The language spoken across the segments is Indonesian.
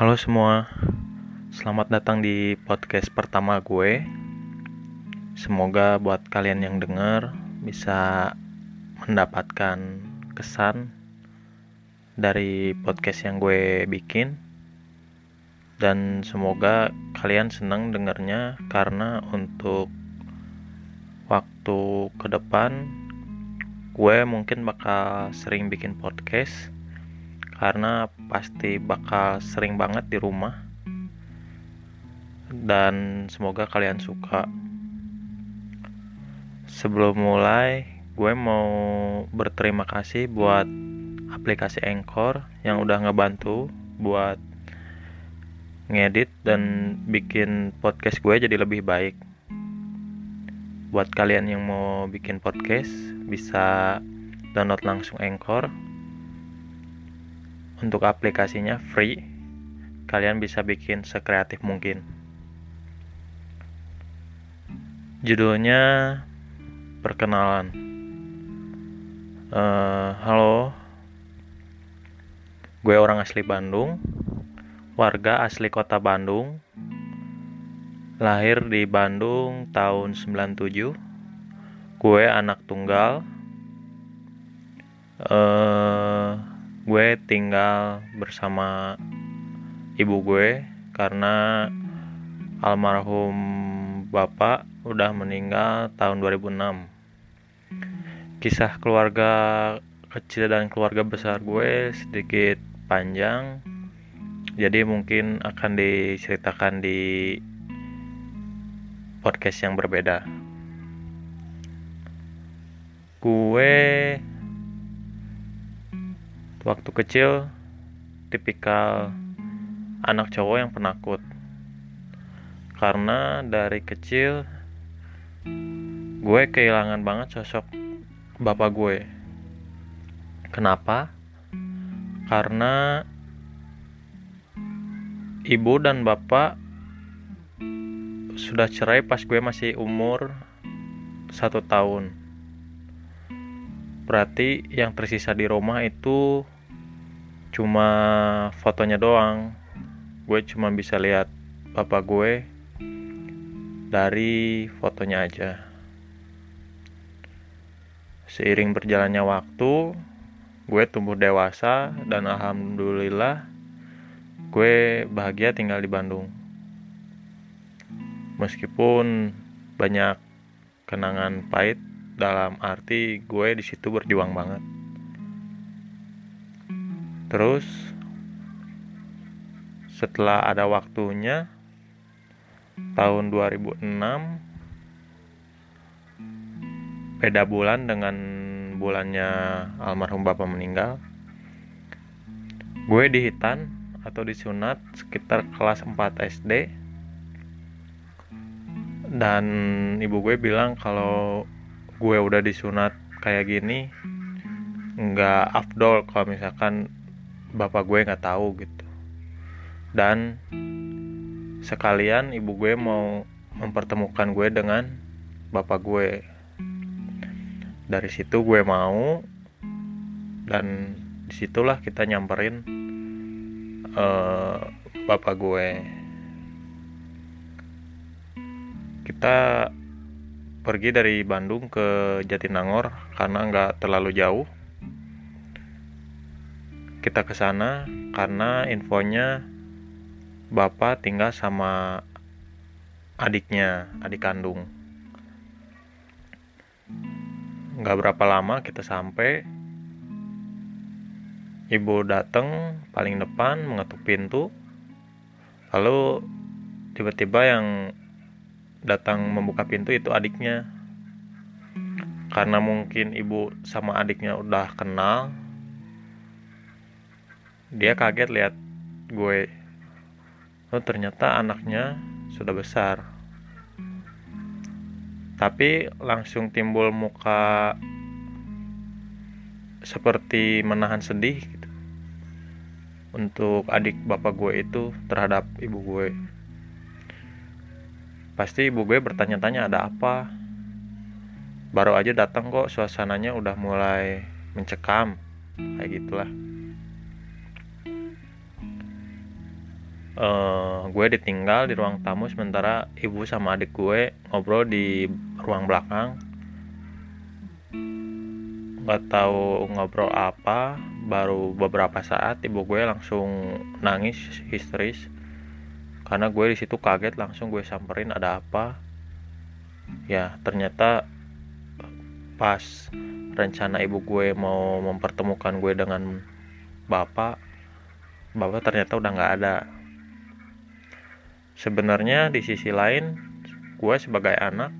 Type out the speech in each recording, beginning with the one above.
Halo semua, selamat datang di podcast pertama gue. Semoga buat kalian yang denger bisa mendapatkan kesan dari podcast yang gue bikin. Dan semoga kalian senang dengernya karena untuk waktu ke depan gue mungkin bakal sering bikin podcast karena pasti bakal sering banget di rumah. Dan semoga kalian suka. Sebelum mulai gue mau berterima kasih buat aplikasi Anchor yang udah ngebantu buat ngedit dan bikin podcast gue jadi lebih baik. Buat kalian yang mau bikin podcast bisa download langsung Anchor untuk aplikasinya free. Kalian bisa bikin sekreatif mungkin. Judulnya perkenalan. Uh, halo, gue orang asli Bandung, warga asli kota Bandung, lahir di Bandung tahun 97. Gue anak tunggal. Uh, tinggal bersama ibu gue karena almarhum bapak udah meninggal tahun 2006 kisah keluarga kecil dan keluarga besar gue sedikit panjang jadi mungkin akan diceritakan di podcast yang berbeda. Gue Waktu kecil, tipikal anak cowok yang penakut. Karena dari kecil, gue kehilangan banget sosok bapak gue. Kenapa? Karena ibu dan bapak sudah cerai pas gue masih umur satu tahun berarti yang tersisa di rumah itu cuma fotonya doang. Gue cuma bisa lihat bapak gue dari fotonya aja. Seiring berjalannya waktu gue tumbuh dewasa dan alhamdulillah gue bahagia tinggal di Bandung. Meskipun banyak kenangan pahit dalam arti gue di situ berjuang banget terus setelah ada waktunya tahun 2006 beda bulan dengan bulannya almarhum bapak meninggal. Gue dihitan atau disunat sekitar kelas 4 SD dan ibu gue bilang kalau gue udah disunat kayak gini nggak afdol kalau misalkan bapak gue nggak tahu gitu. Dan sekalian ibu gue mau mempertemukan gue dengan bapak gue. Dari situ gue mau dan di situlah kita nyamperin uh, bapak gue. Kita pergi dari Bandung ke Jatinangor karena nggak terlalu jauh. Kita ke sana karena infonya bapak tinggal sama adiknya, adik kandung. Nggak berapa lama kita sampai. Ibu datang paling depan mengetuk pintu. Lalu tiba-tiba yang datang membuka pintu itu adiknya karena mungkin ibu sama adiknya udah kenal dia kaget lihat gue oh ternyata anaknya sudah besar tapi langsung timbul muka seperti menahan sedih gitu untuk adik bapak gue itu terhadap ibu gue Pasti ibu gue bertanya-tanya ada apa. Baru aja datang kok suasananya udah mulai mencekam. Kayak gitulah. Uh, gue ditinggal di ruang tamu sementara ibu sama adik gue ngobrol di ruang belakang. Nggak tahu ngobrol apa baru beberapa saat ibu gue langsung nangis histeris. Karena gue di situ kaget langsung gue samperin ada apa. Ya ternyata pas rencana ibu gue mau mempertemukan gue dengan bapak bapak ternyata udah nggak ada sebenarnya di sisi lain gue sebagai anak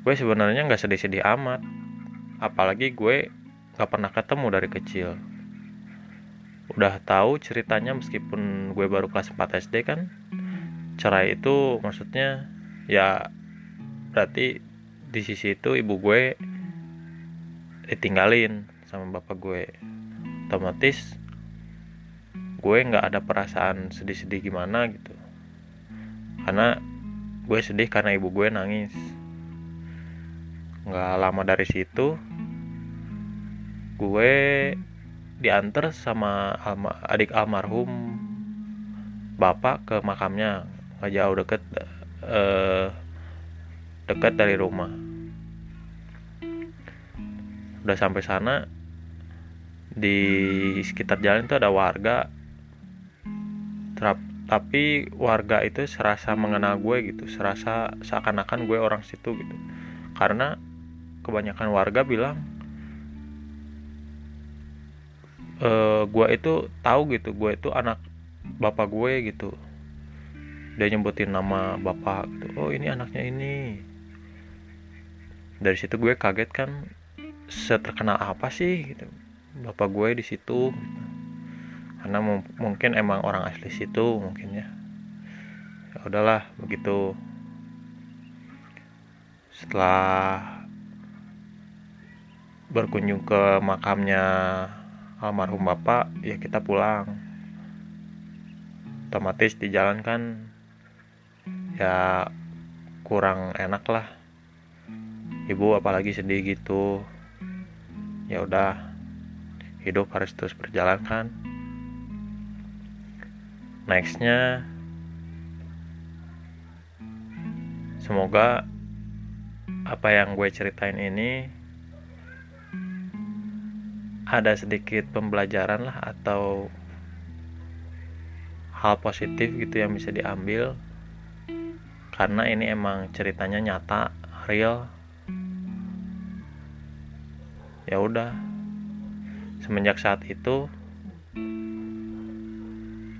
gue sebenarnya nggak sedih-sedih amat. Apalagi gue nggak pernah ketemu dari kecil. Udah tahu ceritanya meskipun gue baru kelas 4 SD kan cerai itu maksudnya ya berarti di sisi itu ibu gue ditinggalin sama bapak gue. Otomatis gue nggak ada perasaan sedih-sedih gimana gitu. Karena gue sedih karena ibu gue nangis. Nggak lama dari situ gue diantar sama adik almarhum bapak ke makamnya. Nggak jauh deket eh, dekat dari rumah. Udah sampai sana di sekitar jalan itu ada warga tapi warga itu serasa mengenal gue gitu serasa seakan-akan gue orang situ gitu. Karena kebanyakan warga bilang uh, gue itu tahu gitu gue itu anak bapak gue gitu. Dia nyebutin nama bapak gitu. Oh ini anaknya ini. Dari situ gue kaget kan seterkenal apa sih? Gitu. Bapak gue di situ. gitu. Karena mungkin emang orang asli situ mungkin ya. Ya udahlah begitu. Setelah berkunjung ke makamnya almarhum bapak ya kita pulang. Otomatis di jalan kan ya kurang enak lah. Ibu apalagi sedih gitu. Ya udah hidup harus terus berjalan kan nextnya. Semoga apa yang gue ceritain ini ada sedikit pembelajaran lah atau hal positif gitu yang bisa diambil. Karena ini emang ceritanya nyata real. Ya udah. Semenjak saat itu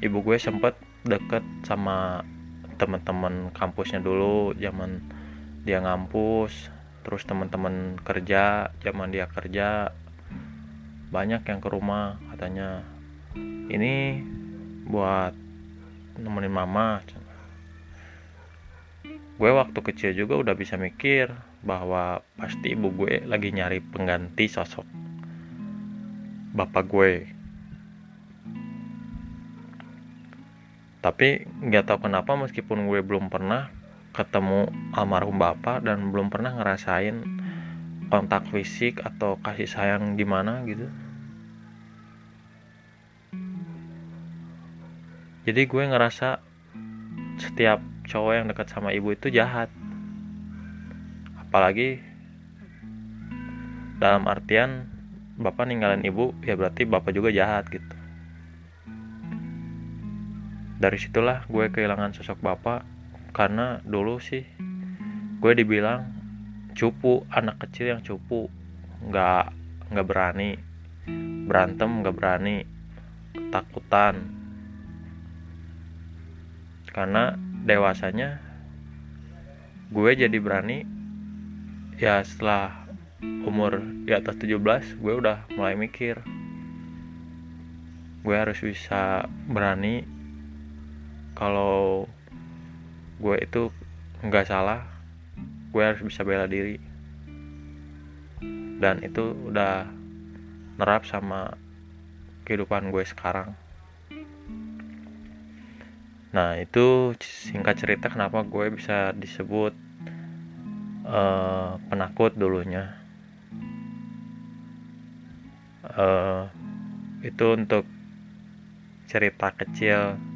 ibu gue sempet deket sama teman-teman kampusnya dulu zaman dia ngampus terus teman-teman kerja zaman dia kerja banyak yang ke rumah katanya. Ini buat nemenin mama. Gue waktu kecil juga udah bisa mikir bahwa pasti ibu gue lagi nyari pengganti sosok bapak gue tapi nggak tahu kenapa meskipun gue belum pernah ketemu almarhum bapak dan belum pernah ngerasain kontak fisik atau kasih sayang gimana gitu. Jadi gue ngerasa setiap cowok yang dekat sama ibu itu jahat. Apalagi dalam artian bapak ninggalin ibu ya berarti bapak juga jahat gitu dari situlah gue kehilangan sosok bapak karena dulu sih gue dibilang cupu anak kecil yang cupu. Nggak nggak berani berantem nggak berani ketakutan. Karena dewasanya gue jadi berani ya setelah umur di atas 17 gue udah mulai mikir gue harus bisa berani kalau gue itu nggak salah gue harus bisa bela diri. Dan itu udah nerap sama kehidupan gue sekarang. Nah itu singkat cerita kenapa gue bisa disebut uh, penakut dulunya. Uh, itu untuk cerita kecil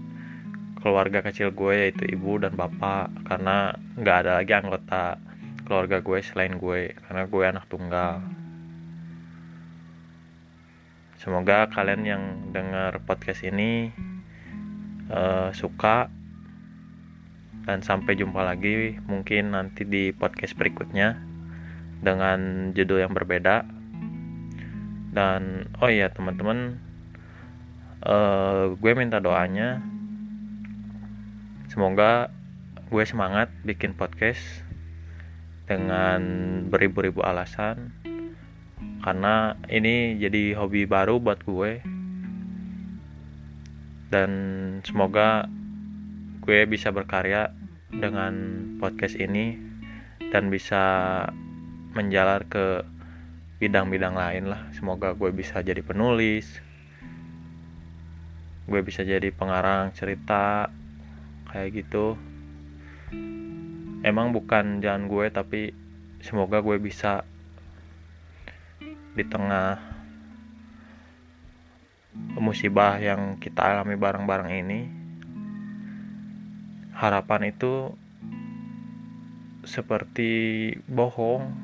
keluarga kecil gue yaitu ibu dan bapak karena nggak ada lagi anggota keluarga gue selain gue karena gue anak tunggal. Semoga kalian yang dengar podcast ini uh, suka dan sampai jumpa lagi mungkin nanti di podcast berikutnya dengan judul yang berbeda. Dan oh iya teman-teman uh, gue minta doanya semoga gue semangat bikin podcast dengan beribu-ribu alasan karena ini jadi hobi baru buat gue. Dan semoga gue bisa berkarya dengan podcast ini dan bisa menjalar ke bidang-bidang lain lah. Semoga gue bisa jadi penulis gue bisa jadi pengarang cerita kayak gitu. Emang bukan jalan gue tapi semoga gue bisa di tengah musibah yang kita alami bareng-bareng ini. Harapan itu seperti bohong.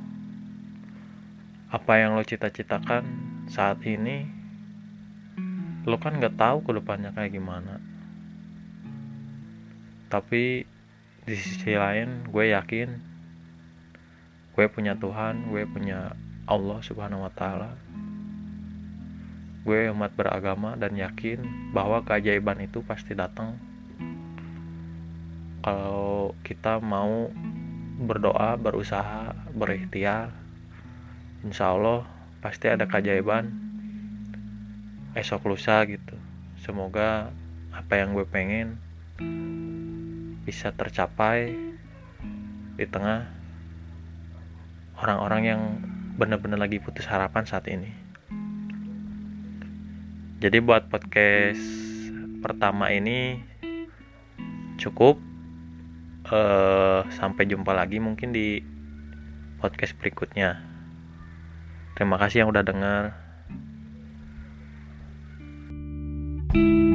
Apa yang lo cita-citakan saat ini lo kan nggak tahu ke depannya kayak gimana tapi di sisi lain gue yakin gue punya Tuhan gue punya Allah subhanahu wa ta'ala. Gue umat beragama dan yakin bahwa keajaiban itu pasti datang. Kalau kita mau berdoa berusaha berikhtiar insya Allah pasti ada keajaiban. Esok lusa gitu. Semoga apa yang gue pengen bisa tercapai di tengah orang-orang yang benar-benar lagi putus harapan saat ini. Jadi buat podcast pertama ini cukup. Uh, sampai jumpa lagi mungkin di podcast berikutnya. Terima kasih yang udah dengar. thank you